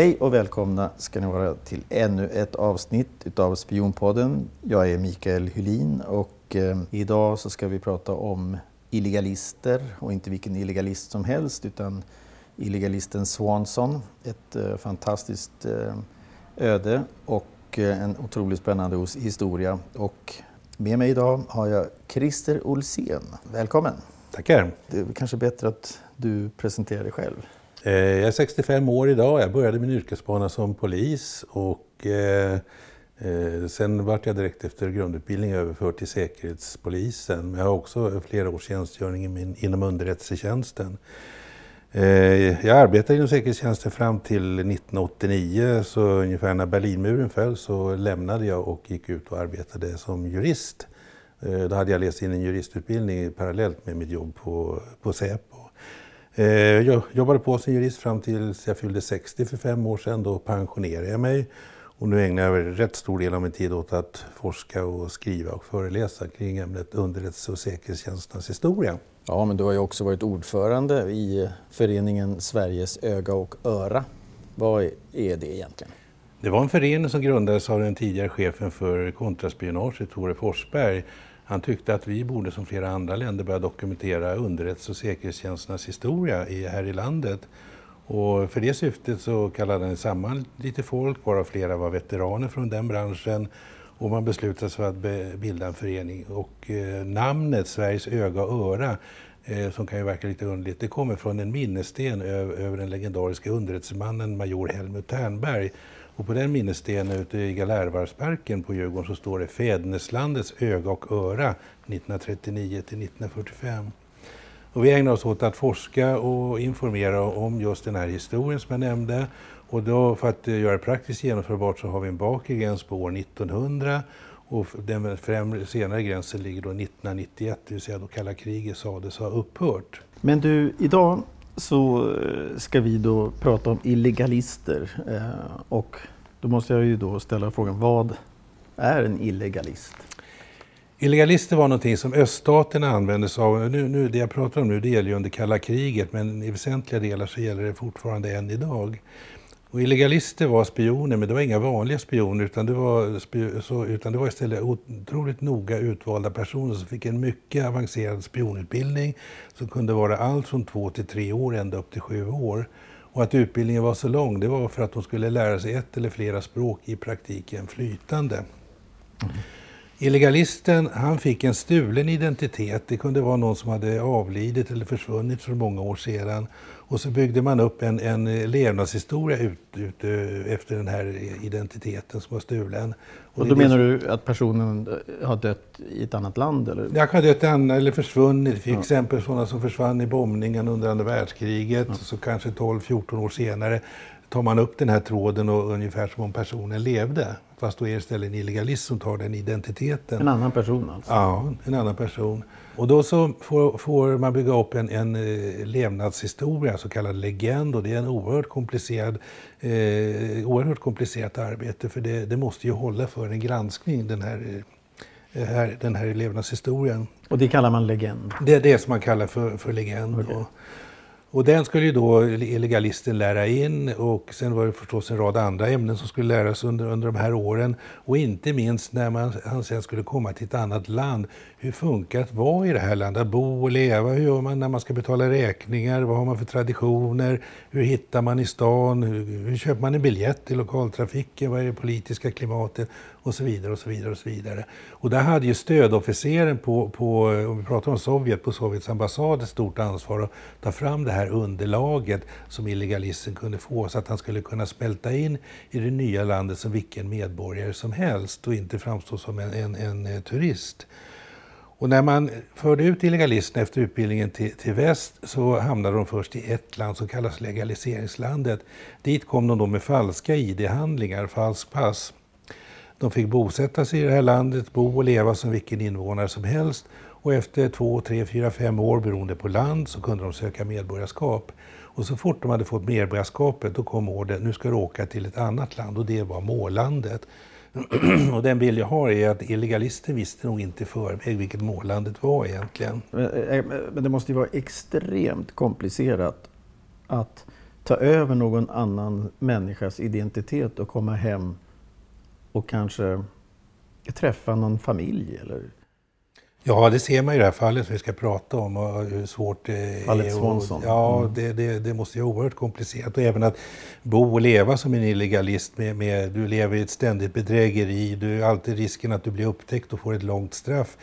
Hej och välkomna ska ni vara till ännu ett avsnitt utav Spionpodden. Jag är Mikael Hylin och eh, idag så ska vi prata om illegalister och inte vilken illegalist som helst utan illegalisten Swanson. Ett eh, fantastiskt eh, öde och eh, en otroligt spännande historia. Och med mig idag har jag Christer Olsén. Välkommen! Tackar. Det är kanske bättre att du presenterar dig själv. Eh, Jag är 65 år idag. Jag började min yrkesbana som polis och eh, eh, sen vart jag direkt efter grundutbildning överförd till Säkerhetspolisen. Men jag har också flera års tjänstgöring min- inom underrättelsetjänsten. Eh, Jag arbetade inom säkerhetstjänsten fram till 1989, så ungefär när Berlinmuren föll så lämnade jag och gick ut och arbetade som jurist. Eh, Då hade jag läst in en juristutbildning parallellt med mitt jobb på, på Säpo. Eh, Jag jobbade på som jurist fram tills jag fyllde 60 för fem år sedan. Då pensionerade jag mig. Och nu ägnar jag rätt stor del av min tid åt att forska och skriva och föreläsa kring ämnet underrättelse och säkerhetstjänsternas historia. Ja, men du har ju också varit ordförande i föreningen Sveriges öga och öra. Vad är det egentligen? Det var en förening som grundades av den tidigare chefen för kontraspionage, Tore Forsberg. Han tyckte att vi borde som flera andra länder börja dokumentera underrättelse och säkerhetstjänsternas historia i, här i landet. Och för det syftet så kallade han samman lite folk, varav flera var veteraner från den branschen. Och man beslutade sig för att bilda en förening. Och eh, namnet Sveriges öga och öra, eh, som kan ju verka lite underligt, det kommer från en minnessten över, över den legendariska underrättelsemannen major Helmut Ternberg. Och på den minnesstenen ute i Galärvarvsparken på Djurgården så står det Fäderneslandets öga och öra 1939 till 1945. Och vi ägnar oss åt att forska och informera om just den här historien som jag nämnde. Och då, för att eh, göra det praktiskt genomförbart så har vi en bakre gräns på år 1900 och den främre, senare gränsen ligger då 1991, det vill säga då kalla kriget sades ha upphört. Men du, idag så eh, ska vi då prata om illegalister. Eh, och då måste jag ju då ställa frågan, vad är en illegalist? Illegalister var någonting som öststaterna använde sig av. Nu, nu, det jag pratar om nu det gäller ju under kalla kriget men i väsentliga delar så gäller det fortfarande än idag. Och illegalister var spioner men det var inga vanliga spioner utan det var, så, utan det var istället otroligt noga utvalda personer som fick en mycket avancerad spionutbildning som kunde vara allt från två till tre år ända upp till sju år. Och att utbildningen var så lång det var för att de skulle lära sig ett eller flera språk i praktiken flytande. Illegalisten han fick en stulen identitet. Det kunde vara någon som hade avlidit eller försvunnit för många år sedan. Och så byggde man upp en, en levnadshistoria ut, ut, eh, efter den här identiteten som var stulen. Och det då menar du att personen eh, har dött i ett annat land? Eller? Jag kan dött annat eller försvunnit. Till Ja. exempel sådana som försvann i bombningen under andra världskriget. Så kanske 12-14 år senare tar man upp den här tråden och ungefär som om personen levde. Fast då är det istället en illegalist som tar den identiteten. En annan person alltså? Ja, en annan person. Och då så får, får man bygga upp en, en eh, levnadshistoria, så kallad legend. Och det är en oerhört, komplicerad, eh, oerhört komplicerat arbete. För det, det måste ju hålla för en granskning, den här, eh, här, den här levnadshistorien. Och det kallar man legend? Det är det som man kallar för, för legend. Okej. Och, den skulle ju då illegalisten lära in och sen var det förstås en rad andra ämnen som skulle läras under, under de här åren. Och inte minst när man, han sen skulle komma till ett annat land. Hur funkar det att vara i det här landet? Att bo och leva? Hur gör man när man ska betala räkningar? Vad har man för traditioner? Hur hittar man i stan? Hur, hur köper man en biljett till lokaltrafiken? Vad är det politiska klimatet? Och så vidare och så vidare och så vidare. Och där hade ju stödofficeren på, på om vi pratar om Sovjet, på Sovjets ambassad ett stort ansvar att ta fram det här underlaget som illegalisten kunde få så att han skulle kunna smälta in i det nya landet som vilken medborgare som helst och inte framstå som en, en, en eh, turist. Och när man förde ut illegalisterna efter utbildningen till, till väst så hamnade de först i ett land som kallas legaliseringslandet. Dit kom de då med falska ID-handlingar, falsk pass. De fick bosätta sig i det här landet, bo och leva som vilken invånare som helst. Och efter två, tre, fyra, fem år beroende på land så kunde de söka medborgarskap. Och så fort de hade fått medborgarskapet då kom ordet, nu ska du åka till ett annat land och det var mållandet. och den bild jag har är att illegalister visste nog inte i förväg vilket mållandet var egentligen. Men eh, eh, men det måste ju vara extremt komplicerat att ta över någon annan människas identitet och komma hem och kanske träffa någon familj? Eller? Ja, det ser man i det här fallet som vi ska prata om och hur svårt det är. Fallet Swanson. Ja, mm. det, det, det, måste vara oerhört komplicerat. Och även att bo och leva som en illegalist. Med, med, du lever i ett ständigt bedrägeri, du har alltid risken att du blir upptäckt och får ett långt straff.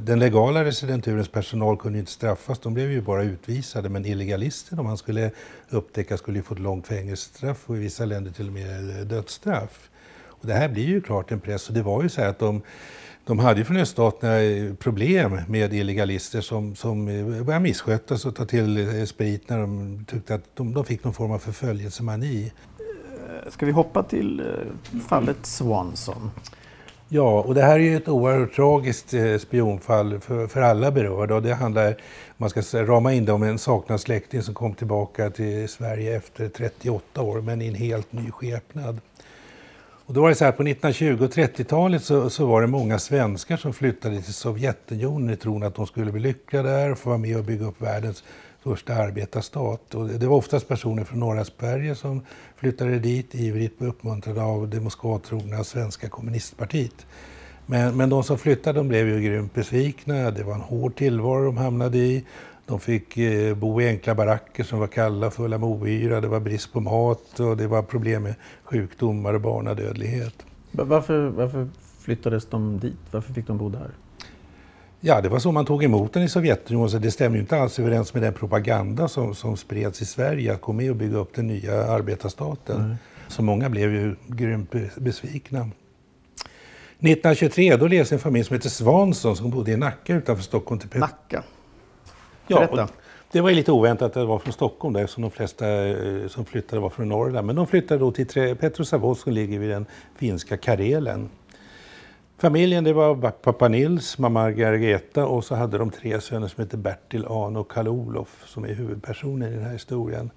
Den legala residenturens personal kunde inte straffas, de blev ju bara utvisade. Men illegalister, om man skulle upptäckas, skulle ju få ett långt fängelsestraff och i vissa länder till och med dödsstraff. Och det här blir ju klart en press. Och det var ju så att de de hade ju från öststaterna problem med illegalister som, som började misskötas och ta till sprit när de tyckte att de, de fick någon form av förföljelsemani. Ska vi hoppa till eh, fallet Swanson? Ja, och det här är ju ett oerhört tragiskt eh, spionfall för, för alla berörda. Och det handlar, man ska rama in det om en saknad släkting som kom tillbaka till Sverige efter 38 år, men i en helt ny skepnad. Och då var det så här, på 1920 och 30-talet så, så, var det många svenskar som flyttade till Sovjetunionen i tron att de skulle bli lyckliga där och få vara med och bygga upp världens första arbetarstat. Och det var oftast personer från norra Sverige som flyttade dit, ivrigt uppmuntrade av det Moskvatrogna svenska kommunistpartiet. Men, men de som flyttade de blev ju grymt besvikna. Det var en hård tillvaro de hamnade i. De fick eh, bo i enkla baracker som var kalla, fulla med ohyra, det var brist på mat och det var problem med sjukdomar och barnadödlighet. Varför, varför flyttades de dit? Varför fick de bo där? Ja, det var så man tog emot den i Sovjetunionen. Så det stämmer ju inte alls överens med den propaganda som, som spreds i Sverige, att gå med och bygga upp den nya arbetarstaten. Mm. Så många blev ju grymt besvikna. 1923 då levde en familj som heter Svansson som bodde i Nacka utanför Stockholm. Till Nacka? Ja, det var lite oväntat att det var från Stockholm där, eftersom de flesta eh, som flyttade var från Norrland. Men de flyttade då till Petrosavodsk som ligger vid den finska Karelen. Familjen det var pappa Nils, mamma Margareta och så hade de tre söner som heter Bertil, Arne och Karl-Olof som är huvudpersonen i den här historien.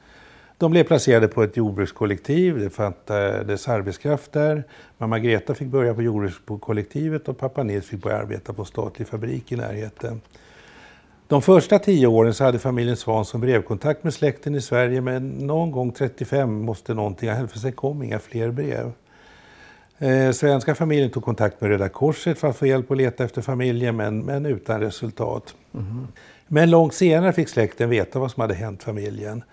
De blev placerade på ett jordbrukskollektiv, det fattades arbetskraft där. Mamma Greta fick börja på jordbrukskollektivet och pappa Nils fick börja arbeta på statlig fabrik i närheten. De första tio åren så hade familjen Svansson brevkontakt med släkten i Sverige men någon gång 35 måste någonting ha hänt för sen kom inga fler brev. Eh, svenska familjen tog kontakt med Röda Korset för att få hjälp att leta efter familjen men, men utan resultat. Mm. Men långt senare fick släkten veta vad som hade hänt familjen.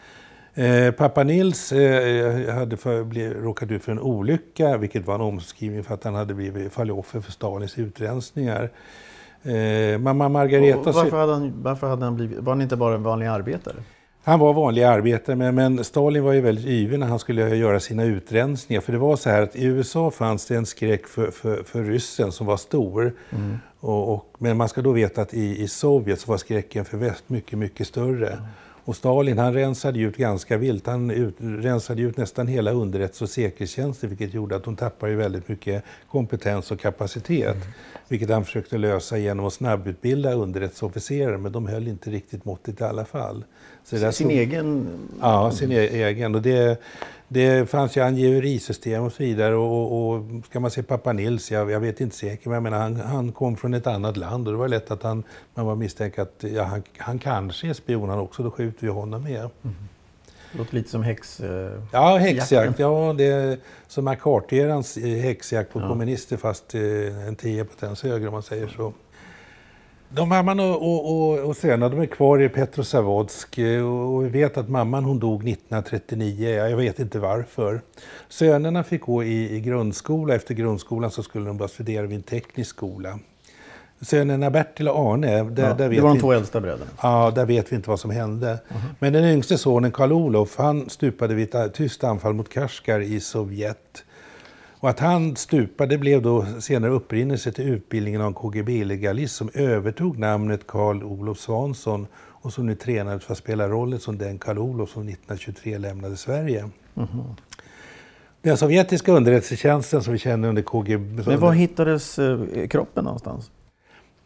Eh, pappa Nils eh, hade för, blev, råkat ut för en olycka, vilket var en omskrivning för att han hade blivit fallit offer för Stalins utrensningar. Eh, mamma Margareta... varför, hade han, varför hade han blivit... Var han inte bara en vanlig arbetare? Han var vanlig arbetare, men, men, Stalin var ju väldigt yvig när han skulle göra sina utrensningar. För det var så här att i USA fanns det en skräck för, för, för ryssen som var stor. Mm. Och, och, men man ska då veta att i, i Sovjet så var skräcken för väst mycket, mycket större. Mm. Och Stalin han rensade ut ganska vilt. Han ut, rensade ut nästan hela underrättelse och säkerhetstjänsten vilket gjorde att de tappade väldigt mycket kompetens och kapacitet. Mm. Vilket han försökte lösa genom att snabbutbilda underrättelseofficerare men de höll inte riktigt måttet i alla fall. Så sin så, egen? Ja, sin e egen. Och det, det fanns ju angiverisystem och så vidare. Och, och, ska man se pappa Nils, jag, jag vet inte säkert, men jag menar, han, han kom från ett annat land och det var lätt att han, man var misstänkt att ja, han, han kanske är spion han också, då skjuter vi honom med. Mm. Det låter lite som häx... Eh, ja, häxjakt. Ja, det är som McCarthy-erans häxjakt på ja. kommunister fast eh, en tio potens högre om man säger så. De mamman och, och, och, och sönerna de är kvar i Petrosavodsk och vi vet att mamman hon dog 1939. Jag vet inte varför. Sönerna fick gå i, i grundskola. Efter grundskolan så skulle de börja studera vid en teknisk skola. Sönerna Bertil och Arne, där, ja, där vet det var de två äldsta bröderna? Ja, där vet vi inte vad som hände. Uh -huh. Men den yngste sonen Karl-Olof, han stupade vid ett tyst anfall mot Kashgar i Sovjet. Och att han stupade blev då senare upprinnelse till utbildningen av en KGB-legalist som övertog namnet Karl Olof Svansson och som nu tränades för att spela rollen som den Karl Olof som 1923 lämnade Sverige. Mm. Den sovjetiska underrättelsetjänsten som vi känner under KGB... Men var hittades eh, kroppen någonstans?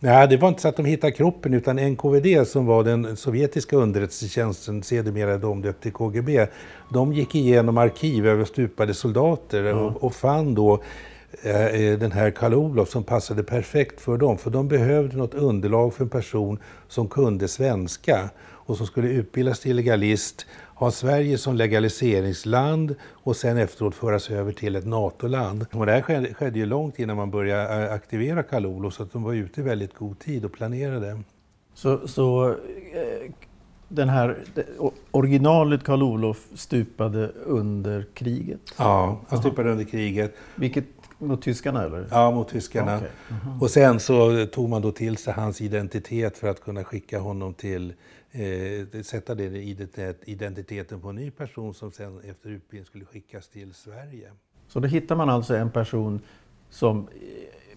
Nej, det var inte så att de hittade kroppen utan NKVD som var den sovjetiska underrättelsetjänsten, sedermera omdöpt till KGB, de gick igenom arkiv över stupade soldater mm. och, och fann då eh, den här Karl Olof som passade perfekt för dem. För de behövde något underlag för en person som kunde svenska och som skulle utbildas till legalist, ha Sverige som legaliseringsland och sen efteråt föras över till ett NATO-land. Och det här skedde, skedde ju långt innan man började eh, aktivera Karl Olof så att de var ute i väldigt god tid och planerade. Så, så eh, den här, originalet Karl Olof stupade under kriget? Ja, han stupade under kriget. Vilket, mot tyskarna eller? Ja, mot tyskarna. Okay. Uh -huh. Och sen så tog man då till sig hans identitet för att kunna skicka honom till eh, sätta den identiteten på en ny person som sen efter utbildning skulle skickas till Sverige. Så då hittar man alltså en person som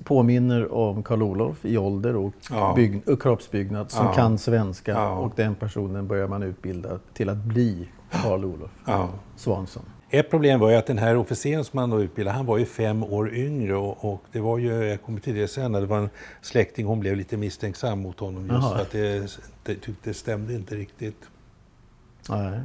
påminner om Karl Olof i ålder och, ja. bygg, och kroppsbyggnad som ja. kan svenska ja. och den personen börjar man utbilda till att bli Karl Olof ja. Svansson. Ett problem var ju att den här officeren som man då utbildade, han var ju fem år yngre och, och, det var ju, jag kommer till det sen, det var en släkting, hon blev lite misstänksam mot honom just Aha. för att det, det tyckte det stämde inte riktigt. Nej.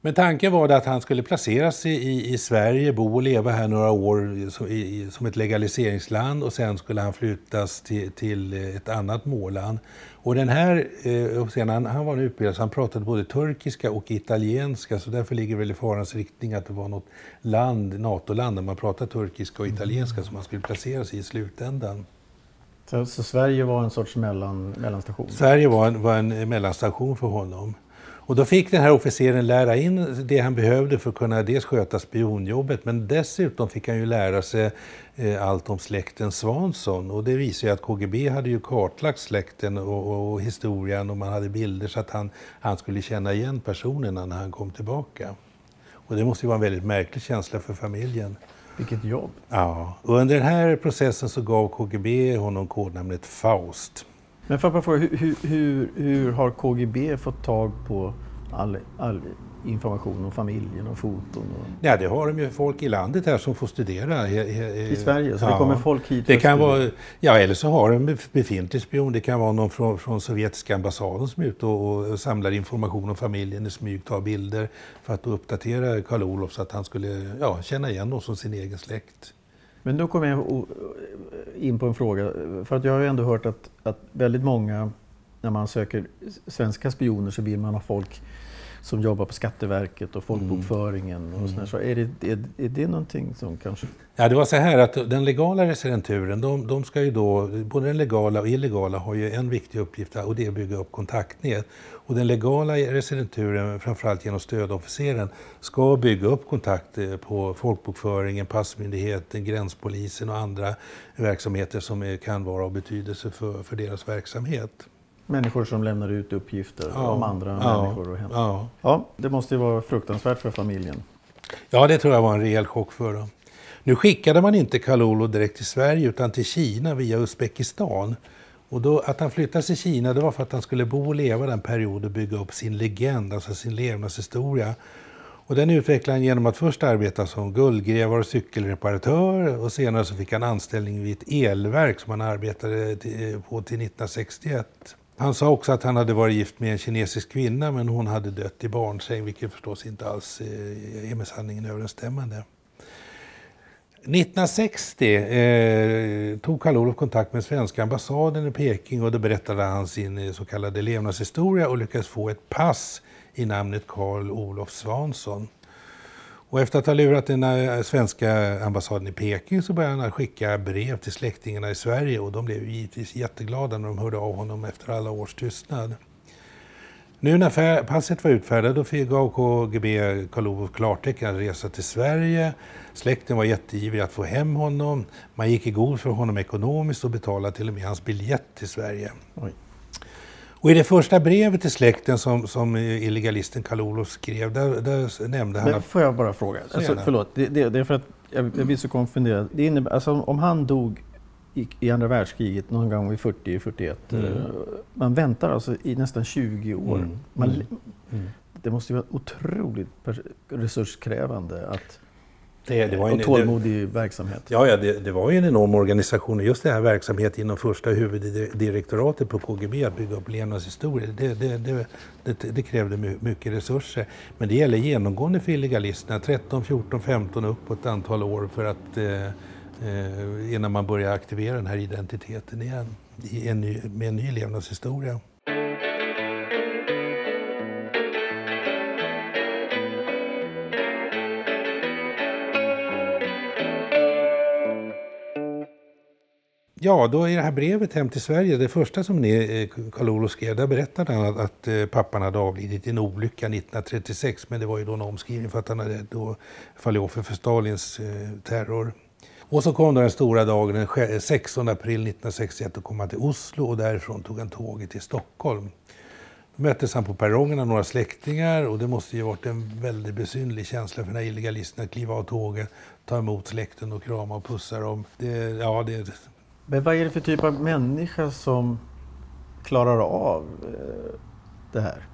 Men tanken var att han skulle placeras i, i Sverige, bo och leva här några år som, i, som ett legaliseringsland och sen skulle han flyttas till, till ett annat målland. Och den här eh, han, han var utbildad så han pratade både turkiska och italienska så därför ligger väl i farans riktning att det var något land, NATO-land där man pratade turkiska och italienska mm. som han skulle placeras i i slutändan. Så, så, Sverige var en sorts mellan, mellanstation? Sverige var en, var en mellanstation för honom. Och då fick den här officeren lära in det han behövde för att kunna dels sköta spionjobbet men dessutom fick han ju lära sig eh, allt om släkten Svansson. Och det visar ju att KGB hade ju kartlagt släkten och, och historien och man hade bilder så att han, han skulle känna igen personerna när han kom tillbaka. Och det måste ju vara en väldigt märklig känsla för familjen. Vilket jobb! Ja, och under den här processen så gav KGB honom kodnamnet Faust. Men får jag fråga, hur, hur, hur har KGB fått tag på all, all information om familjen och foton? Och... Ja, det har de ju folk i landet här som får studera. I Sverige? Så ja. det kommer folk hit? Det kan vara, ja, eller så har de befintlig spion. Det kan vara någon från, från sovjetiska ambassaden som är ute och, och samlar information om familjen i smyg, tar bilder för att uppdatera Karl Olof så att han skulle ja, känna igen oss som sin egen släkt. Men då kommer jag in på en fråga. För att jag har ju ändå hört att, att väldigt många, när man söker svenska spioner så vill man ha folk som jobbar på Skatteverket och folkbokföringen. Och mm. så är, det, är, är det någonting som kanske... Ja, det var så här att den legala residenturen, de, de ska ju då, både den legala och illegala har ju en viktig uppgift och det är att bygga upp kontaktnät. Och den legala residenturen, framförallt genom stödofficeren, ska bygga upp kontakter på folkbokföringen, passmyndigheten, gränspolisen och andra verksamheter som kan vara av betydelse för, för deras verksamhet. Människor som lämnar ut uppgifter ja, om andra ja, människor och händelser. Ja. ja, det måste ju vara fruktansvärt för familjen. Ja, det tror jag var en rejäl chock för dem. Nu skickade man inte Kalolo direkt till Sverige utan till Kina via Uzbekistan. Och då, att han flyttade till Kina det var för att han skulle bo och leva den perioden och bygga upp sin legend, alltså sin levnadshistoria. Och den utvecklade han genom att först arbeta som guldgrävare och cykelreparatör och senare så fick han anställning vid ett elverk som han arbetade eh, på till 1961. Han sa också att han hade varit gift med en kinesisk kvinna men hon hade dött i barnsäng vilket förstås inte alls eh, är med sanningen överensstämmande. 1960 eh, tog Karl Olof kontakt med svenska ambassaden i Peking och då berättade han sin eh, så kallade levnadshistoria och lyckades få ett pass i namnet Karl Olof Svansson. Och efter att ha lurat den eh, svenska ambassaden i Peking så började han skicka brev till släktingarna i Sverige och de blev givetvis jätteglada när de hörde av honom efter alla års tystnad. Nu när passet var utfärdat då gav KGB Karl Olof klartecken att resa till Sverige. Släkten var jätteivrig att få hem honom. Man gick i god för honom ekonomiskt och betalade till och med hans biljett till Sverige. Oj. Och i det första brevet till släkten som, som illegalisten Karl Olof skrev, där, där nämnde han... Men får jag bara fråga? Alltså, förlåt, det, det, det, är för att jag, jag blir så konfunderad. Det innebär, alltså, om han dog i, i andra världskriget någon gång vid 40-41. Mm. Eh, man väntar alltså i nästan 20 år. Mm. Man, mm. mm. Det måste ju vara otroligt resurskrävande att det, det var en, och tålmodig det, verksamhet. Ja, ja det, det, var ju en enorm organisation. Och just det här verksamheten inom första huvuddirektoratet på KGB, att bygga upp levnadshistorier, det, det, det, det, krävde mycket resurser. Men det gäller genomgående för illegalisterna, 13, 14, 15 upp på ett antal år för att eh, eh, innan man börjar aktivera den här identiteten igen i en ny, med en ny levnadshistoria. Ja, då i det här brevet hem till Sverige, det första som eh, Karl-Olof skrev, där berättade han att, att eh, pappan hade avlidit i en olycka 1936, men det var ju då en omskrivning för att han hade då fallit offer för Stalins eh, terror. Och så kom då den stora dagen, den 16 april 1961, och kom han till Oslo och därifrån tog han tåget till Stockholm. Då möttes han på perrongen av några släktingar och det måste ju varit en väldigt besynlig känsla för den här illegalisten att kliva av tåget, ta emot släkten och krama och pussa dem. Det, ja, det, men vad är det för typ av människa som klarar av eh, det här?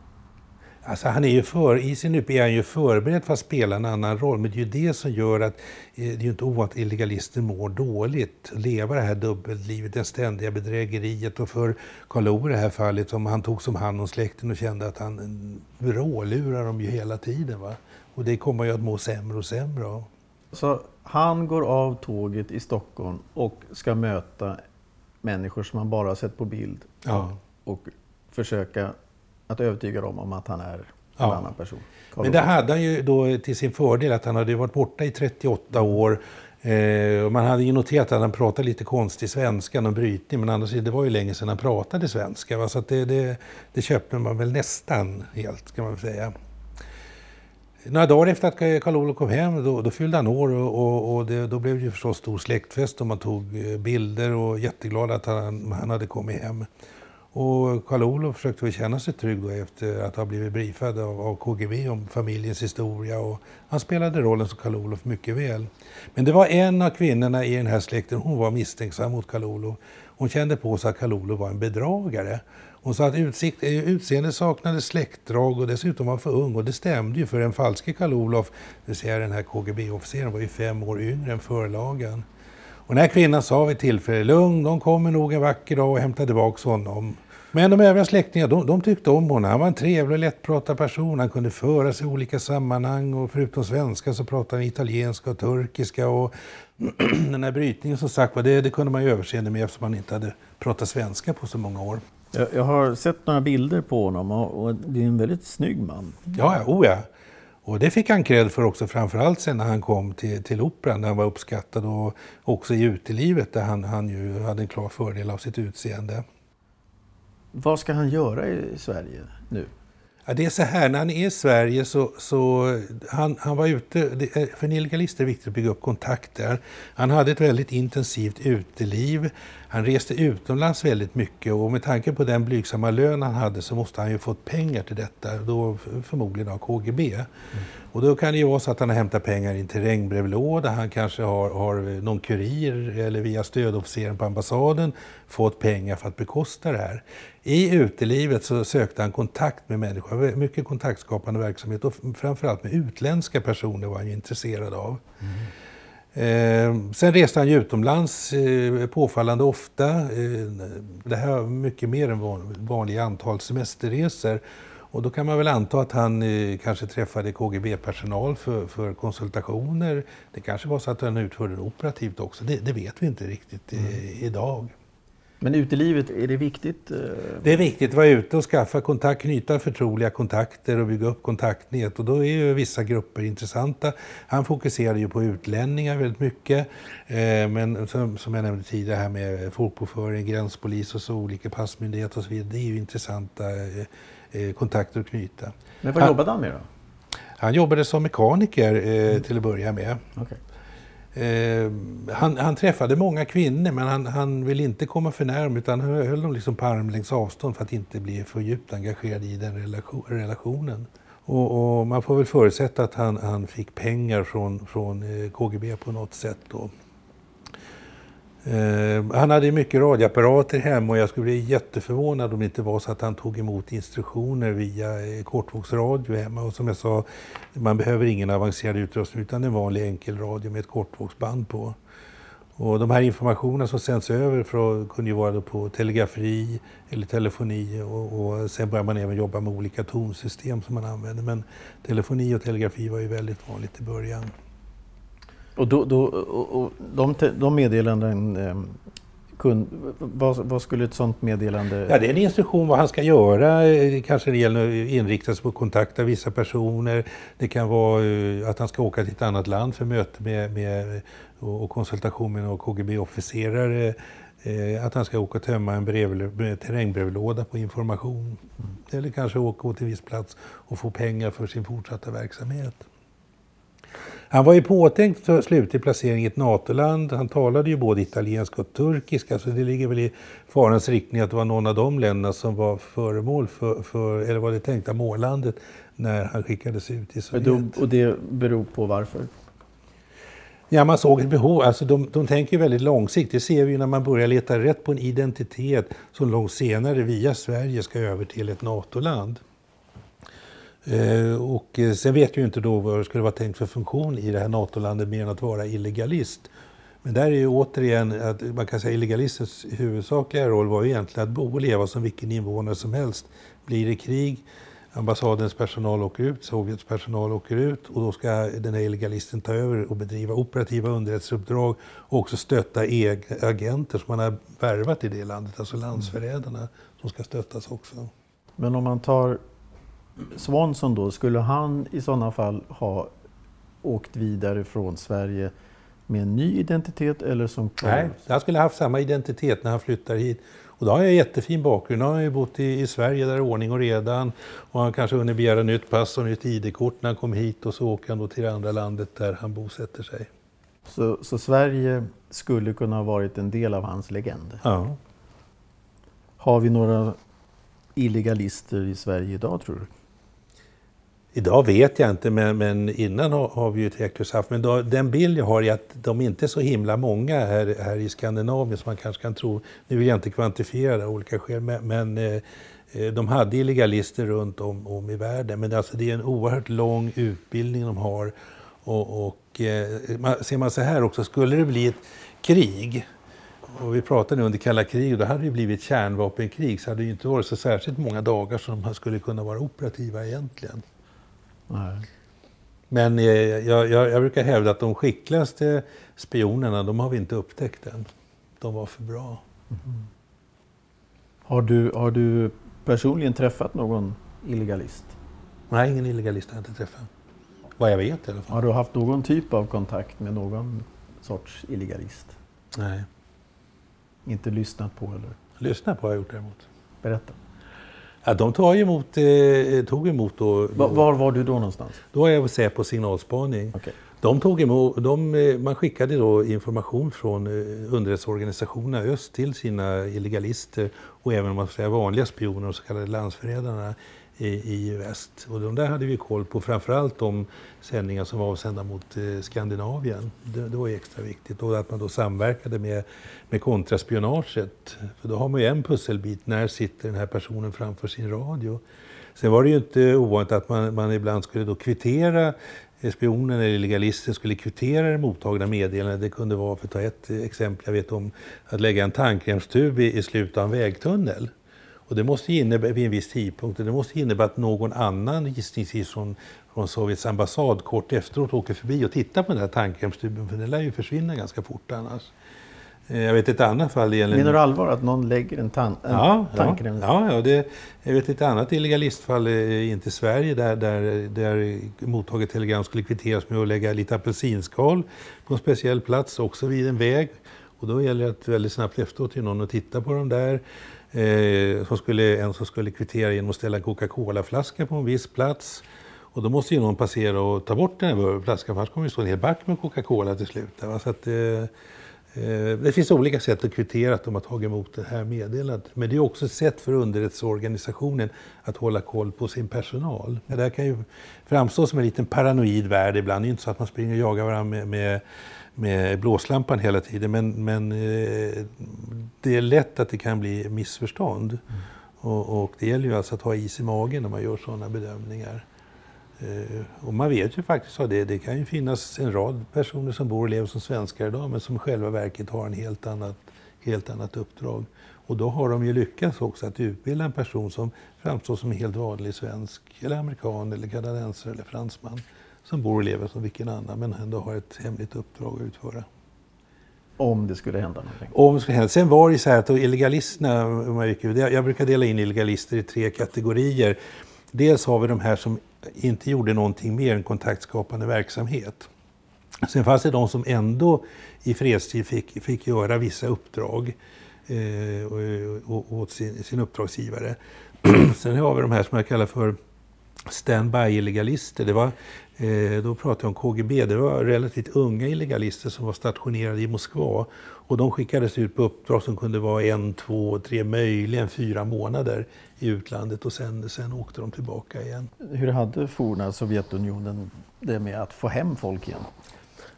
Alltså han är ju för, I sin UP är han ju förberedd för att spela en annan roll. Men det är ju det som gör att eh, det är ju inte ovanligt att illegalister mår dåligt. Leva det här dubbellivet, det ständiga bedrägeriet. Och för Karl Ove i det här fallet, som han tog som hand om släkten och kände att han rålurar dem ju hela tiden. Va? Och det kommer ju att må sämre och sämre av. Så han går av tåget i Stockholm och ska möta människor som han bara har sett på bild. Ja. Och försöka att övertyga dem om att han är en ja. annan person. Carl Men det hade han ju då till sin fördel att han hade varit borta i 38 år. Eh, man hade ju noterat att han pratade lite konstig svenska, någon brytning, men annars det var ju länge sedan han pratade svenska. Va? Så att det, det, det köpte man väl nästan helt, kan man säga. Några dagar efter att Karl-Olof kom hem, då, då, fyllde han år och, och, och det, då blev det ju förstås stor släktfest och man tog eh, bilder och jätteglad att han, han hade kommit hem. Och Karl-Olof försökte väl känna sig trygg då efter att ha blivit briefad av, av KGB om familjens historia och han spelade rollen som Karl-Olof mycket väl. Men det var en av kvinnorna i den här släkten, hon var misstänksam mot Karl-Olof. Hon kände på sig att Karl-Olof var en bedragare. Hon sa att utsikt, eh, utseende saknade släktdrag och dessutom var för ung. Och det stämde ju för den falske Karl Olof, det vill säga den här KGB-officeren, var ju fem år yngre än förlagen. Och den här kvinnan sa vid tillfälle, lugn, de kommer nog en vacker dag och hämtar tillbaka honom. Men de övriga släktingarna, de, de, tyckte om honom. Han var en trevlig och lättpratad person. Han kunde föra sig i olika sammanhang och förutom svenska så pratade han italienska och turkiska. Och den här brytningen som sagt det, det kunde man ju överseende med eftersom han inte hade pratat svenska på så många år. Jag, jag har sett några bilder på honom och, och, det är en väldigt snygg man. Ja, ja, oh ja. Och det fick han cred för också, framförallt sen när han kom till, till Operan, där han var uppskattad och också i utelivet där han, han ju hade en klar fördel av sitt utseende. Vad ska han göra i Sverige nu? Ja, det är så här, när han är i Sverige så, så han, han var ute, för en illegalist är det viktigt att bygga upp kontakter. Han hade ett väldigt intensivt uteliv. Han reste utomlands väldigt mycket och med tanke på den blygsamma lön han hade så måste han ju fått pengar till detta, då förmodligen av KGB. Mm. Och då kan det ju vara så att han har hämtat pengar in till regnbrevlåda, han kanske har, har någon kurir eller via stödofficeren på ambassaden fått pengar för att bekosta det här. I utelivet så sökte han kontakt med människor, mycket kontaktskapande verksamhet och framförallt med utländska personer var han ju intresserad av. Mm. Eh, sen reste han ju utomlands eh, påfallande ofta. Eh, det här var mycket mer än van, vanliga antal semesterresor. Och då kan man väl anta att han eh, kanske träffade KGB-personal för, för, konsultationer. Det kanske var så att han utförde det operativt också. Det, det vet vi inte riktigt mm. idag. Men utelivet, är det viktigt? Eh? Det är viktigt att vara ute och skaffa kontakt, knyta förtroliga kontakter och bygga upp kontaktnät. Och då är ju vissa grupper intressanta. Han fokuserar ju på utlänningar väldigt mycket. Eh, men som, jag nämnde tidigare här med folkbokföring, gränspolis och så olika passmyndigheter och så vidare. Det är ju intressanta eh, kontakter att knyta. Men vad han, jobbade han med då? Han jobbade som mekaniker till att börja med. Okay. Eh, han, han, träffade många kvinnor men han, han ville inte komma för nära utan han höll dem liksom på armlängds avstånd för att inte bli för djupt engagerad i den relation, relationen. Och, och, man får väl förutsätta att han, han fick pengar från, från eh, KGB på något sätt. Då. Eh, han hade mycket radioapparater hemma och jag skulle bli jätteförvånad om det inte var så att han tog emot instruktioner via eh, kortvågsradio hemma. Och som jag sa, man behöver ingen avancerad utrustning utan en vanlig enkel radio med ett kortvågsband på. Och de här informationerna som sänds över för, kunde ju vara på telegrafi eller telefoni och, och sen började man även jobba med olika tonsystem som man använde. Men telefoni och telegrafi var ju väldigt vanligt i början. Och, då, då, och, och de, de meddelanden eh, Kun, vad, vad, skulle ett sånt meddelande... Ja, det är en instruktion vad han ska göra. Kanske det gäller att inrikta sig på att kontakta vissa personer. Det kan vara eh, att han ska åka till ett annat land för möte med, med och konsultation med någon KGB-officerare. Eh, att han ska åka och tömma en brev, terrängbrevlåda på information. Mm. Eller kanske åka till viss plats och få pengar för sin fortsatta verksamhet. Han var ju påtänkt för slutlig placering i ett NATO-land. Han talade ju både italienska och turkiska, så det ligger väl i farans riktning att det var någon av de länderna som var föremål för, för eller var det tänkta mållandet när han skickades ut i Sovjet. Och det beror på varför? Ja, man såg ett behov. Alltså de, de tänker väldigt långsiktigt. Det ser vi när man börjar leta rätt på en identitet som långt senare via Sverige ska över till ett NATO-land. Eh, och eh, sen vet ju inte då vad det skulle vara tänkt för funktion i det här NATO-landet mer än att vara illegalist. Men där är ju återigen att man kan säga illegalistens huvudsakliga roll var ju egentligen att bo och leva som vilken invånare som helst. Blir det krig, ambassadens personal åker ut, Sovjets personal åker ut och då ska den här illegalisten ta över och bedriva operativa underrättelseuppdrag och också stötta agenter som man har värvat i det landet, alltså landsförrädarna som ska stöttas också. Men om man tar Swanson då, skulle han i sådana fall ha åkt vidare från Sverige med en ny identitet eller som Nej, han skulle haft samma identitet när han flyttar hit. Och då har jag jättefin bakgrund. Han har ju bott i, i Sverige där det är ordning och redan. Och han kanske hunnit begära nytt pass och nytt ID-kort när han kom hit och så åker han då till det andra landet där han bosätter sig. Så, så Sverige skulle kunna ha varit en del av hans legend? Ja. Har vi några illegalister i Sverige idag tror du? Idag vet jag inte, men, men innan har, har vi ju tveklöst haft. Men då, den bild jag har är att de inte är så himla många här, här i Skandinavien som man kanske kan tro. Nu vill jag inte kvantifiera det av olika skäl, men, men eh, eh de hade illegalister runt om, om i världen. Men alltså, det är en oerhört lång utbildning de har. Och, och eh, ser man så här också, skulle det bli ett krig och vi pratar nu under kalla kriget, då hade det blivit kärnvapenkrig så hade det inte varit så särskilt många dagar som de skulle kunna vara operativa egentligen. Nej. Men eh, jag, jag, jag, brukar hävda att de skickligaste spionerna, de har vi inte upptäckt än. De var för bra. Mm. Har, du, har du personligen träffat någon illegalist? Nej, ingen illegalist har jag inte träffat. Vad jag vet i alla fall. Har du haft någon typ av kontakt med någon sorts illegalist? Nej. Inte lyssnat på eller? Lyssnat på har jag gjort däremot. Berätta. Ja, de tog emot, eh, tog emot då, var, var, var du då någonstans? Då var jag Säpo signalspaning. Okay. De tog emot, de, eh, man skickade då information från eh, underrättelseorganisationerna öst till sina illegalister och även man säga, vanliga spioner, och så kallade landsförrädarna i, i väst. Och de där hade vi koll på, framförallt de sändningar som var avsända mot eh, Skandinavien. Det, det var ju extra viktigt. Och att man då samverkade med, med kontraspionaget. För då har man ju en pusselbit, när sitter den här personen framför sin radio? Sen var det ju inte ovanligt att man, man ibland skulle då kvittera eh, spionen eller legalisten skulle kvittera det mottagna meddelandet. Det kunde vara, för att ta ett eh, exempel, jag vet om att lägga en tandkrämstub i, i slutet av en vägtunnel. Och det måste innebära, vid en viss tidpunkt, det måste innebära att någon annan gissningsvis från, från Sovjets ambassad kort efteråt åker förbi och tittar på den här tandkrämstuben, för den lär ju försvinna ganska fort annars. Eh, jag vet ett annat fall. Gäller... Menar du allvar att någon lägger en, tan en ja, tandkräm? Ja, ja det, jag vet ett annat illegalistfall inte i Sverige där, där, där mottaget telegram skulle kvitteras med att lägga lite apelsinskal på en speciell plats, också vid en väg. Och då gäller det att väldigt snabbt efteråt till någon och titta på dem där. Eh, som skulle, en som skulle kvittera genom att ställa en Coca-Cola-flaska på en viss plats. Och då måste ju någon passera och ta bort den här flaskan, för annars kommer det stå en hel back med Coca-Cola till slut. Så att, eh, eh, det finns olika sätt att kvittera att de har tagit emot det här meddelandet. Men det är också ett sätt för underrättelseorganisationen att hålla koll på sin personal. Det här kan ju framstå som en liten paranoid värld ibland. Det är inte så att man springer och jagar varandra med, med med blåslampan hela tiden. Men, men eh, det är lätt att det kan bli missförstånd. Mm. Och, och, det gäller ju alltså att ha is i magen när man gör sådana bedömningar. Eh, och man vet ju faktiskt att det, det kan ju finnas en rad personer som bor och lever som svenskar idag men som själva verket har en helt annat, helt annat uppdrag. Och då har de ju lyckats också att utbilda en person som framstår som en helt vanlig svensk, eller amerikan, eller kanadensare eller fransman som bor och lever som vilken annan men ändå har ett hemligt uppdrag att utföra. Om det skulle hända någonting? Om det skulle hända. Sen var det så här att illegalisterna, jag brukar dela in illegalister i tre kategorier. Dels har vi de här som inte gjorde någonting mer än kontaktskapande verksamhet. Sen fanns det de som ändå i fredstid fick, fick göra vissa uppdrag eh, åt sin, sin uppdragsgivare. Sen har vi de här som jag kallar för stand-by-illegalister. Det var, då pratar jag om KGB. Det var relativt unga illegalister som var stationerade i Moskva. Och de skickades ut på uppdrag som kunde vara en, två, tre, möjligen fyra månader i utlandet och sen, sen åkte de tillbaka igen. Hur hade forna Sovjetunionen det med att få hem folk igen?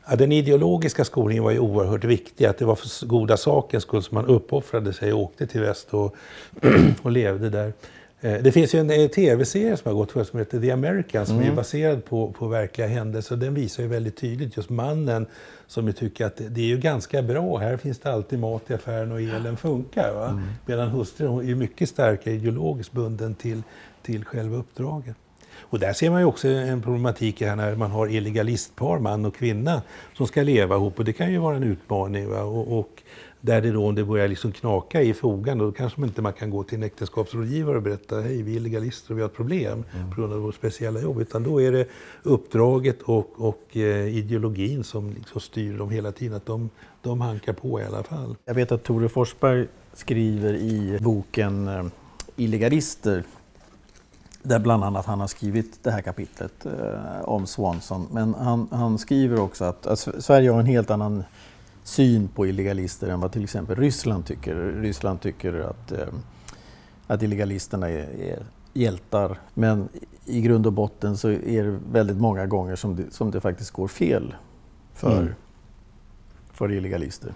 Ja, den ideologiska skolningen var ju oerhört viktig. Att det var för goda sakens skull som man uppoffrade sig och åkte till väst och, och levde där. Eh, det finns ju en eh, tv-serie som har gått för som heter The Americans som mm. är baserad på, på verkliga händelser. Den visar ju väldigt tydligt just mannen som ju tycker att det är ju ganska bra. Här finns det alltid mat i affären och elen funkar. Va? Mm. Medan hustrun är mycket starkare ideologiskt bunden till, till själva uppdraget. Och där ser man ju också en problematik här när man har illegalistpar, man och kvinna, som ska leva ihop. Och det kan ju vara en utmaning. Va? Och, och där det då, om det börjar liksom knaka i fogan, då kanske man inte man kan gå till en äktenskapsrådgivare och berätta hej, vi är legalister och vi har ett problem mm. på grund av vårt speciella jobb. Utan då är det uppdraget och, och eh, ideologin som liksom styr dem hela tiden. Att de, de hankar på i alla fall. Jag vet att Tore Forsberg skriver i boken eh, Illegalister där bland annat han har skrivit det här kapitlet eh, om Swanson. Men han, han skriver också att, att Sverige har en helt annan syn på illegalister än vad till exempel Ryssland tycker. Ryssland tycker att, eh, att illegalisterna är, är hjältar. Men i grund och botten så är det väldigt många gånger som det, som det faktiskt går fel för, mm. för illegalister.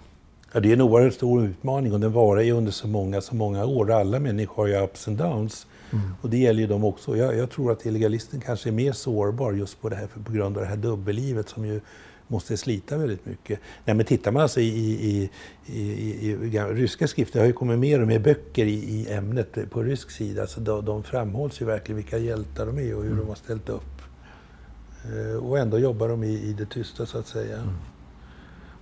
Ja, det är en oerhört stor utmaning och den varar ju under så många, så många år. Alla människor har ju ups and downs. Mm. Och det gäller ju dem också. Jag, jag, tror att illegalisten kanske är mer sårbar just på, det här, på grund av det här dubbellivet som ju måste slita väldigt mycket. Nej, men tittar man alltså i, i, i, i, ryska skrifter, det har ju kommit mer och mer böcker i, ämnet på rysk sida. Så de, de framhålls ju verkligen vilka hjältar de är och hur mm. de har ställt upp. Eh, och ändå jobbar de i, i det tysta så att säga. Mm.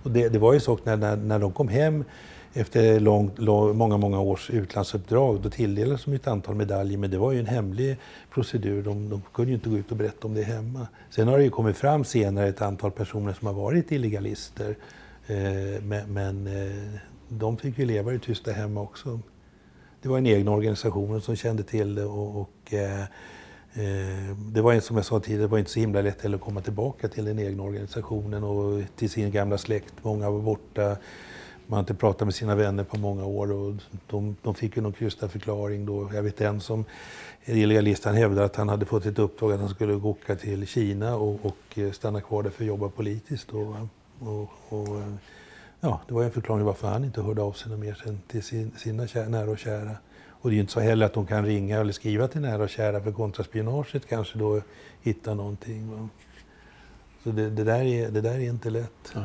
Och det, det var ju så när, när, när de kom hem efter lång, lång, många, många års utlandsuppdrag, då tilldelades de ett antal medaljer, men det var ju en hemlig procedur. De, de kunde ju inte gå ut och berätta om det hemma. Sen har det ju kommit fram senare ett antal personer som har varit illegalister, eh, men, men eh, de fick ju leva i tysta hemma också. Det var en egen organisation som kände till det och, och eh, eh det var som jag sa tidigare, det var inte så himla lätt att komma tillbaka till den egna organisationen och till sin gamla släkt. Många var borta. Man har inte pratat med sina vänner på många år och de, de fick ju någon krystad förklaring då. Jag vet en som illegalist, han hävdade att han hade fått ett uppdrag att han skulle åka till Kina och, och eh, stanna kvar där för att jobba politiskt. Och, och, och, ja, det var en förklaring varför han inte hörde av sig något mer sen till sin, sina kära, nära och kära. Och det är ju inte så heller att de kan ringa eller skriva till nära och kära för kontraspionaget kanske då hittar någonting. Va? Så det, det, där är, det där är inte lätt. Ja.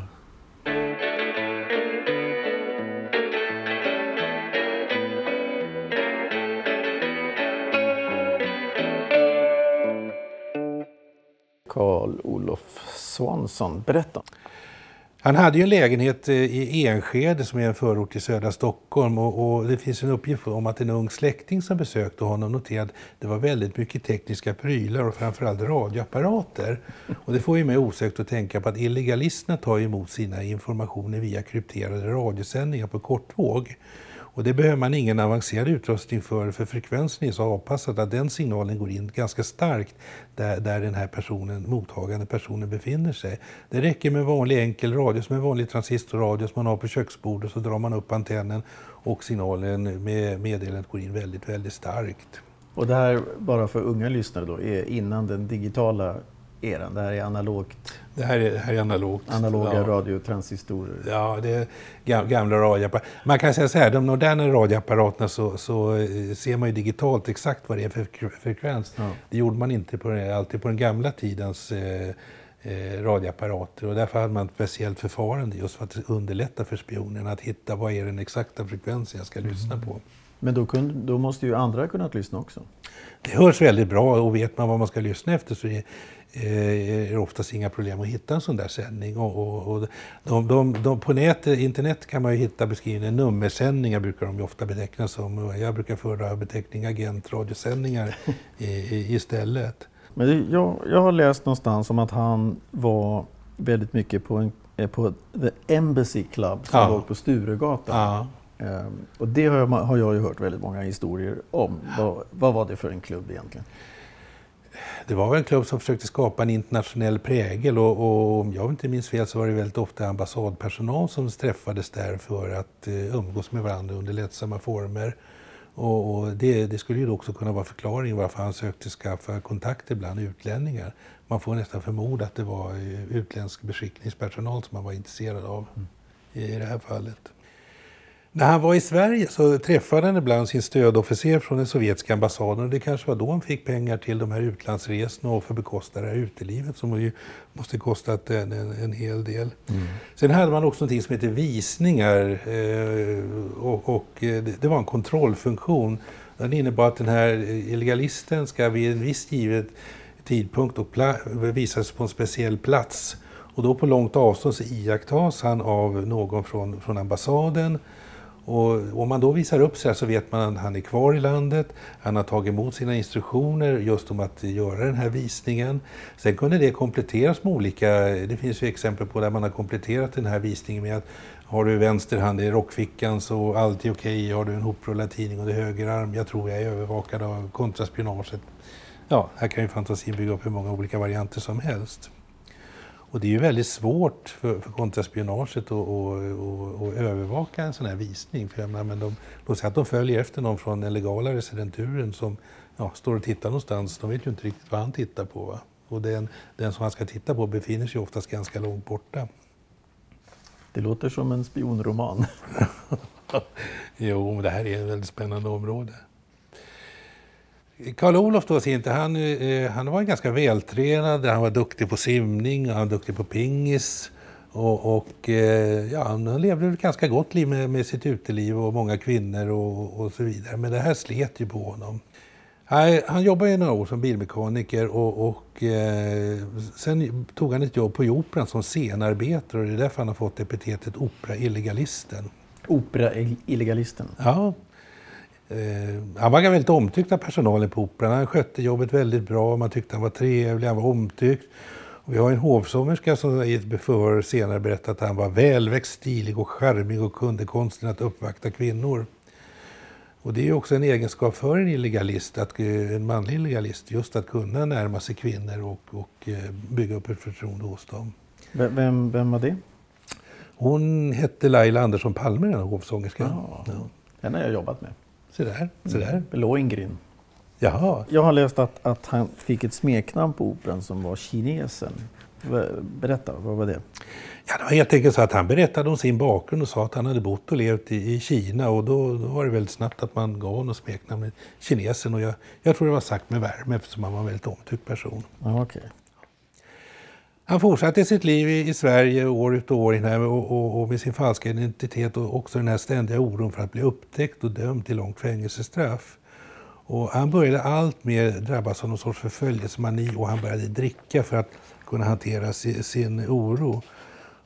Karl-Olof Svansson. Berätta. Han hade ju en lägenhet eh, i Enskede som är en förort till södra Stockholm och, och, det finns en uppgift om att en ung släkting som besökte honom noterade att det var väldigt mycket tekniska prylar och framförallt radioapparater. Och det får ju mig osökt att tänka på att illegalisterna tar emot sina informationer via krypterade radiosändningar på kortvåg. Och det behöver man ingen avancerad utrustning för, för frekvensen är så avpassad att den signalen går in ganska starkt där, där den här personen, mottagande personen befinner sig. Det räcker med vanlig enkel radio, som en vanlig transistorradio som man har på köksbordet, så drar man upp antennen och signalen med meddelandet går in väldigt, väldigt starkt. Och det här, bara för unga lyssnare då, är innan den digitala eran? Det här är analogt? Det här är, det här är analogt. Analoga ja. radiotransistorer? Ja, det är gamla radioapparater. Man kan säga så här, de moderna radioapparaterna så, så eh, ser man ju digitalt exakt vad det är för frekvens. Ja. Det gjorde man inte på, alltid på den gamla tidens eh, eh, radioapparater och därför hade man ett speciellt förfarande just för att underlätta för spionen att hitta vad är den exakta frekvensen jag ska mm. lyssna på. Men då, kunde, då måste ju andra kunnat lyssna också? Det hörs väldigt bra och vet man vad man ska lyssna efter så är, är det oftast inga problem att hitta en sån där sändning. Och, och, och de, de, de, på nätet, internet kan man ju hitta beskrivningen nummersändningar brukar de ju ofta betecknas som. Jag brukar föredra beteckning agentradiosändningar istället. Men det, jag, jag har läst någonstans om att han var väldigt mycket på, en, eh, på The Embassy Club som ja. låg på Sturegatan. Ja. Um, och det har jag, har jag ju hört väldigt många historier om. Vad, vad var det för en klubb egentligen? Det var en klubb som försökte skapa en internationell prägel och, och om jag inte minns fel så var det väldigt ofta ambassadpersonal som träffades där för att uh, umgås med varandra under lättsamma former. Och, och det, det, skulle ju också kunna vara förklaringen varför han sökte skaffa kontakter bland utlänningar. Man får nästan förmoda att det var eh, utländsk beskickningspersonal som han var intresserad av mm. i det här fallet. När han var i Sverige så träffade han ibland sin stödofficer från den sovjetiska ambassaden och det kanske var då han fick pengar till de här utlandsresorna och för att bekosta det här utelivet som ju måste kostat en, en, en hel del. Mm. Sen hade man också något som heter visningar eh, och, och eh, det, var en kontrollfunktion. Den innebar att den här illegalisten ska vid en viss given tidpunkt och visas på en speciell plats. Och då på långt avstånd så iakttas han av någon från, från ambassaden och om man då visar upp sig så vet man att han är kvar i landet. Han har tagit emot sina instruktioner just om att göra den här visningen. Sen kunde det kompletteras med olika, det finns ju exempel på där man har kompletterat den här visningen med att har du vänster hand i rockfickan så allt är okej. Okay. Har du en hoprullad tidning under höger arm, jag tror jag är övervakad av kontraspionaget. Ja, här kan ju fantasin bygga upp hur många olika varianter som helst. Och det är ju väldigt svårt för, för kontraspionaget att och, och, och övervaka en sån här visning. För menar, men de, låt säga att de följer efter någon från den legala residenturen som ja, står och tittar någonstans. De vet ju inte riktigt vad han tittar på. Va? Och den, den som han ska titta på befinner sig oftast ganska långt borta. Det låter som en spionroman. jo, men det här är ett väldigt spännande område. Karl-Olof då, han, eh, han var ganska vältränad, han var duktig på simning, han var duktig på pingis. Och, och eh, ja, han levde ett ganska gott liv med, med sitt uteliv och många kvinnor och, och, så vidare. Men det här slet ju på honom. Han, han jobbade i några år som bilmekaniker och, och eh, sen tog han ett jobb på Operan som scenarbetare och det är därför han har fått epitetet opera-illegalisten. Opera-illegalisten? Ja, han var väldigt omtyckt av personalen på Operan. Han skötte jobbet väldigt bra. Man tyckte han var trevlig, han var omtyckt. Och vi har en hovsångerska som i ett förhör senare berättat att han var välväxt, stilig och charmig och kunde konsten att uppvakta kvinnor. Och det är också en egenskap för en illegalist, att, eh, en manlig illegalist, just att kunna närma sig kvinnor och, och eh, bygga upp ett förtroende hos dem. Vem, vem var det? Hon hette Laila Andersson Palme, den hovsångerskan. Ja, ja. Henne har jag jobbat med. Se där, se där. Mm. Lohengrin. Jaha. Jag har läst att, att han fick ett smeknamn på operan som var kinesen. Berätta, vad var det? Ja, det var helt enkelt så att han berättade om sin bakgrund och sa att han hade bott och levt i, i Kina och då, då, var det väldigt snabbt att man gav honom smeknamnet kinesen och jag, jag tror det var sagt med värme eftersom han var en väldigt omtyckt person. Ah, okay. Han fortsatte sitt liv i, i Sverige år ut och år in här, och, och, och, med sin falska identitet och också den här ständiga oron för att bli upptäckt och dömd till långt fängelsestraff. Och han började allt mer drabbas av någon sorts förföljelsemani och han började dricka för att kunna hantera sin, sin oro.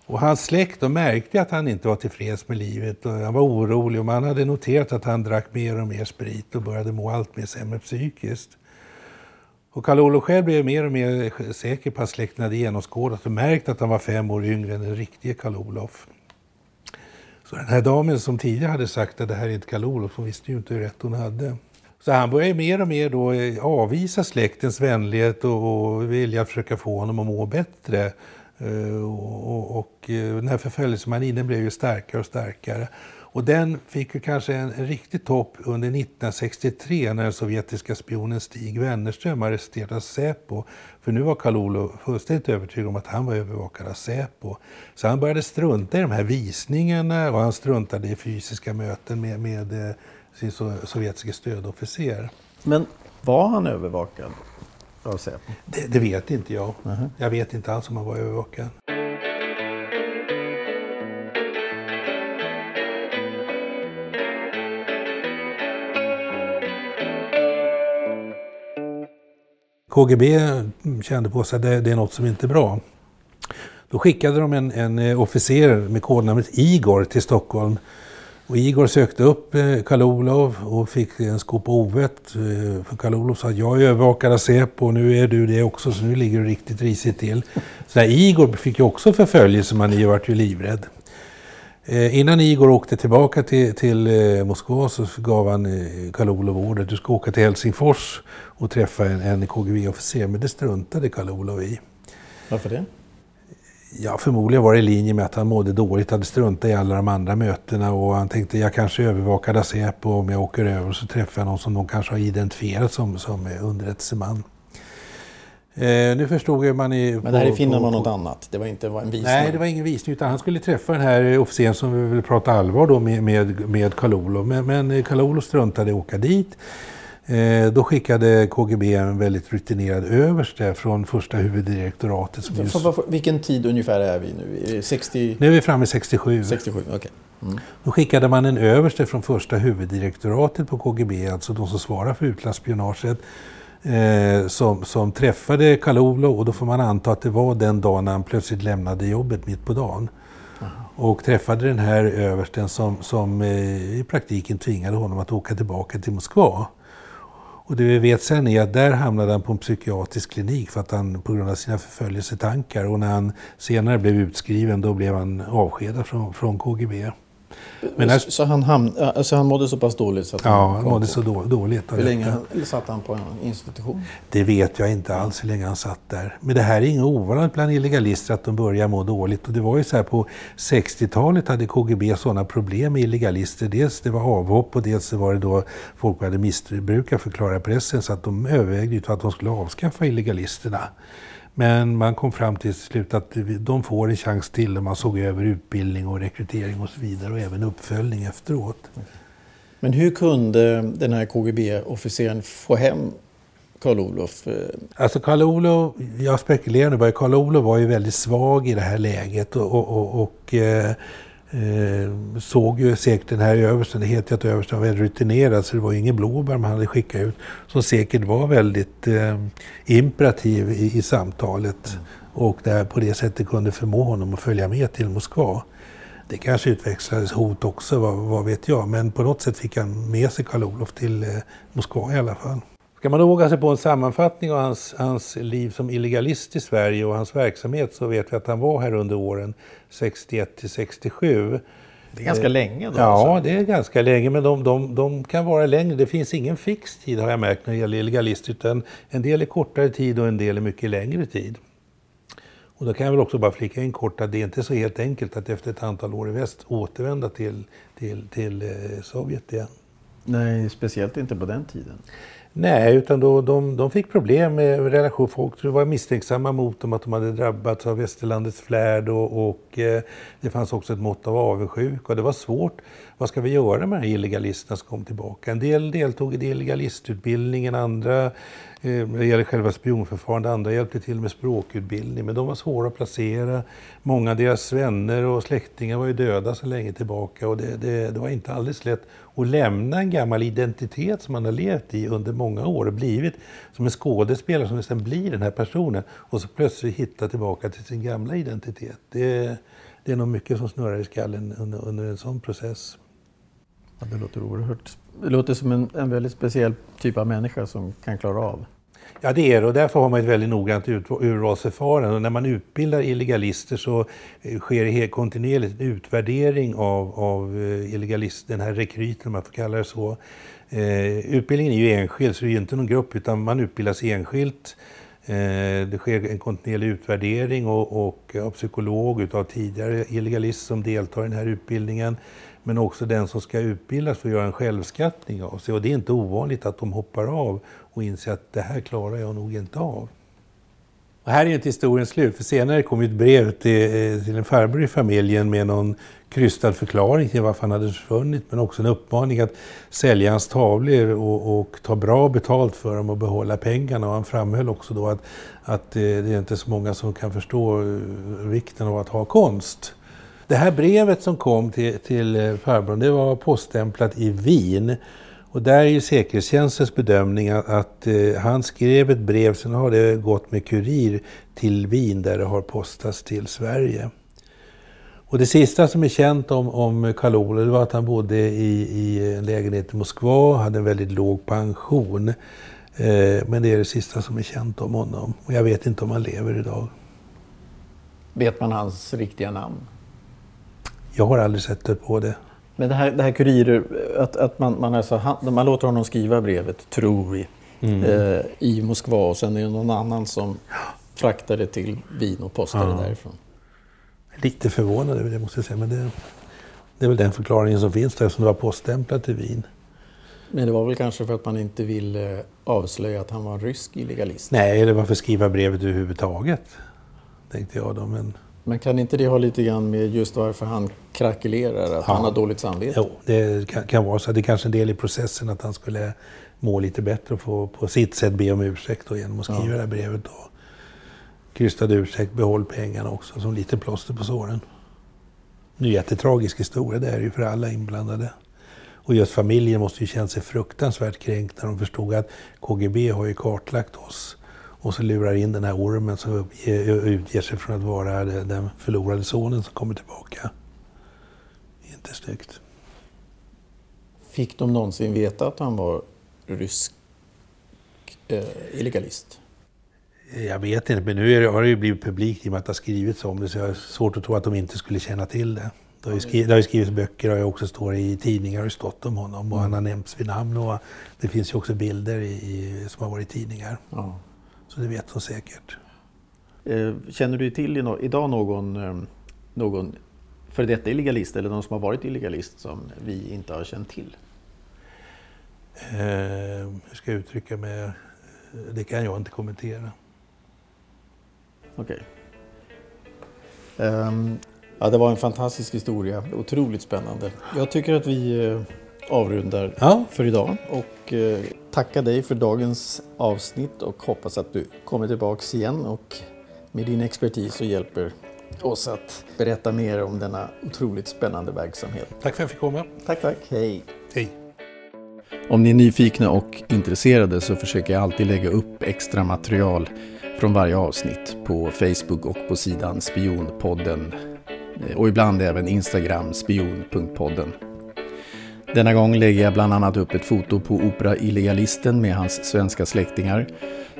Och hans släkt de märkte att han inte var tillfreds med livet och han var orolig och man hade noterat att han drack mer och mer sprit och började må allt mer sämre psykiskt. Och Karl-Olof själv blev mer och mer säker på att släkten hade genomskådat och märkt att han var fem år yngre än den riktige Karl-Olof. Så den här damen som tidigare hade sagt att det här är inte Karl-Olof, hon visste ju inte hur rätt hon hade. Så han började mer och mer då eh, avvisa släktens vänlighet och och vilja försöka få honom att må bättre. Eh, och, och eh, den här förföljelsemaninen blev ju starkare och starkare. Och den fick ju kanske en, riktig topp under 1963 när den sovjetiska spionen Stig Wennerström arresterades av Säpo. För nu var Karl-Olof fullständigt övertygad om att han var övervakad av Säpo. Så han började strunta i de här visningarna och han struntade i fysiska möten med, med eh, sin sovjetiska stödofficer. Men var han övervakad av Säpo? Det, det vet inte jag. Uh -huh. Jag vet inte alls om han var övervakad. KGB kände på sig att det, det är något som inte är bra. Då skickade de en, en eh, officer med kodnamnet Igor till Stockholm och Igor sökte upp eh, Karl-Olov och fick en skopa ovett. Eh, för Karl-Olov sa att jag är övervakad av Säpo och nu är du det också så nu ligger du riktigt risigt till. Så där, Igor fick ju också förföljelse, man vart ju livrädd. Eh, innan Igor åkte tillbaka till, till Moskva så gav han Karl-Olof order att du ska åka till Helsingfors och träffa en, en KGB-officer. Men det struntade Karl-Olof i. Varför det? Ja, förmodligen var det i linje med att han mådde dåligt, hade struntat i alla de andra mötena och han tänkte jag kanske övervakar Säpo om jag åker över så träffar jag någon som de kanske har identifierat som, som underrättelseman. Eh, nu förstod man i... Men det här i Finland var något annat? Det var inte en visning? Nej, det var ingen visning utan han skulle träffa den här officeren som vi vill prata allvar då med, med, med Karl-Olof. Men, men Karl-Olof struntade i att åka dit. Eh, då skickade KGB en väldigt rutinerad överste från första huvuddirektoratet. Som just... vilken tid ungefär är vi nu? 60... Nu är vi framme i 67. 67 okay. mm. Då skickade man en överste från första huvuddirektoratet på KGB, alltså de som svarar för utlandsspionaget, eh, som, som träffade Karl-Olof och då får man anta att det var den dagen han plötsligt lämnade jobbet mitt på dagen. Och träffade den här översten som, som eh, i praktiken tvingade honom att åka tillbaka till Moskva. Och det vi vet sen är att där hamnade han på en psykiatrisk klinik för att han, på grund av sina förföljelsetankar. Och när han senare blev utskriven då blev han avskedad från, från KGB. Men här... Så han, hamn... alltså han mådde så pass dåligt? Så att ja, han mådde på. så då, dåligt. Hur länge satt han på en institution? Det vet jag inte alls hur länge han satt där. Men det här är inget ovanligt bland illegalister att de börjar må dåligt. Och det var ju så här på 60-talet hade KGB sådana problem med illegalister. Dels det var avhopp och dels var det då folk hade missbrukat förklara pressen så att de övervägde ju att de skulle avskaffa illegalisterna. Men man kom fram till slut att de får en chans till och man såg över utbildning och rekrytering och så vidare och även uppföljning efteråt. Men hur kunde den här KGB-officeren få hem Karl-Olof? Alltså Karl-Olof, jag spekulerar nu bara, Karl-Olof var ju väldigt svag i det här läget och, och, och, och eh, såg ju säkert den här översten, det heter ju att översten var väldigt rutinerad så det var ingen blåbär man hade skickat ut, som säkert var väldigt eh, imperativ i, i samtalet mm. och där på det sättet kunde förmå honom att följa med till Moskva. Det kanske utväxlades hot också, vad, vad vet jag, men på något sätt fick han med sig Karl-Olof till eh, Moskva i alla fall. Ska man våga sig på en sammanfattning av hans, hans liv som illegalist i Sverige och hans verksamhet så vet vi att han var här under åren 61 till 67. Det är ganska länge då? Ja, alltså. det är ganska länge, men de, de, de, kan vara längre. Det finns ingen fix tid har jag märkt när det gäller illegalister, utan en del är kortare tid och en del är mycket längre tid. Och då kan jag väl också bara flika in kort att det är inte så helt enkelt att efter ett antal år i väst återvända till, till, till eh, Sovjet igen. Nej, speciellt inte på den tiden. Nej, utan då, de, de fick problem med relation. Folk var misstänksamma mot dem att de hade drabbats av västerlandets flärd och, och eh, det fanns också ett mått av avundsjuka. Och det var svårt. Vad ska vi göra med de här illegalisterna som kom tillbaka? En del deltog i illegalistutbildningen, andra Eh, det gäller själva spionförfarandet. Andra hjälpte till med språkutbildning. Men de var svåra att placera. Många av deras vänner och släktingar var ju döda så länge tillbaka. Och det, det, det var inte alldeles lätt att lämna en gammal identitet som man har levt i under många år och blivit som en skådespelare som sen blir den här personen. Och så plötsligt hitta tillbaka till sin gamla identitet. Det, det är nog mycket som snurrar i skallen under, under en sån process. Ja, det låter oerhört det låter som en, en väldigt speciell typ av människa som kan klara av. Ja, det är det och därför har man ett väldigt noggrant urvalsförfarande. Och när man utbildar illegalister så eh, sker det kontinuerligt en utvärdering av, av eh, illegalist, den här rekryten, om man får kalla det så. Eh, utbildningen är ju enskild, så det är ju inte någon grupp, utan man utbildas enskilt. Eh, det sker en kontinuerlig utvärdering och, och av psykolog av tidigare illegalist som deltar i den här utbildningen men också den som ska utbildas för att göra en självskattning av sig. Och det är inte ovanligt att de hoppar av och inser att det här klarar jag nog inte av. Och här är inte historien slut, för senare kom ett brev till, eh, till en farbror i familjen med någon krystad förklaring till varför han hade försvunnit, men också en uppmaning att sälja hans tavlor och, och, ta bra betalt för dem och behålla pengarna. Och han framhöll också då att, att eh, det är inte så många som kan förstå eh, vikten av att ha konst. Det här brevet som kom till, till eh, farbrorn, det var poststämplat i Wien. Och där är ju säkerhetstjänstens bedömning att, att eh, han skrev ett brev, sen har det gått med kurir till Wien där det har postats till Sverige. Och det sista som är känt om, om Karl Olof var att han bodde i, i en lägenhet i Moskva, hade en väldigt låg pension. Eh, men det är det sista som är känt om honom. Och jag vet inte om han lever idag. Vet man hans riktiga namn? Jag har aldrig sett det på det. Men det här, det här kurirer, att, att man, man, alltså, man låter honom skriva brevet, tror vi, mm. eh, i Moskva och sen är det någon annan som fraktar det till Wien och postar ja. det därifrån. Lite förvånad över det måste jag säga, men det, det är väl den förklaringen som finns där, eftersom det var poststämplat till Wien. Men det var väl kanske för att man inte ville avslöja att han var en rysk illegalist? Nej, eller varför skriva brevet överhuvudtaget? Tänkte jag då, men... Men kan inte det ha lite grann med just varför han krackelerar? Att ja. han har dåligt samvete? Jo, det kan, kan, vara så. Det är kanske en del i processen att han skulle må lite bättre och få på sitt sätt be om ursäkt då, genom att skriva ja. det här brevet. Och krystad ursäkt, behåll pengarna också som lite plåster på såren. Det är en jättetragisk historia det är ju för alla inblandade. Och just familjen måste ju känna sig fruktansvärt kränkt när de förstod att KGB har ju kartlagt oss och så lurar in den här ormen som utger sig från att vara den förlorade sonen som kommer tillbaka. Inte snyggt. Fick de någonsin veta att han var rysk eh, illegalist? Jag vet inte, men nu har det ju blivit publikt i och med att det har skrivits om det så jag har svårt att tro att de inte skulle känna till det. Det har ju skrivits, det har skrivits böcker och också står i tidningar och stått om honom och han har nämnts vid namn och det finns ju också bilder i, som har varit i tidningar. Ja. Så det vet hon säkert. Eh, känner du till idag någon, eh, någon före detta illegalist eller någon som har varit illegalist som vi inte har känt till? Eh, hur ska jag uttrycka mig? Det kan jag inte kommentera. Okej. Okay. Um, ehm, ja, det var en fantastisk historia. Otroligt spännande. Jag tycker att vi avrundar ja. för idag och eh, tackar dig för dagens avsnitt och hoppas att du kommer tillbaks igen och med din expertis och hjälper oss att berätta mer om denna otroligt spännande verksamhet. Tack för att jag fick komma. Tack, tack. Hej. Hej. Om ni är nyfikna och intresserade så försöker jag alltid lägga upp extra material från varje avsnitt på Facebook och på sidan Spionpodden och ibland även Instagram spion.podden. Denna gång lägger jag bland annat upp ett foto på Opera Illegalisten med hans svenska släktingar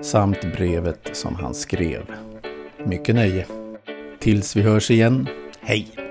samt brevet som han skrev. Mycket nöje. Tills vi hörs igen, hej!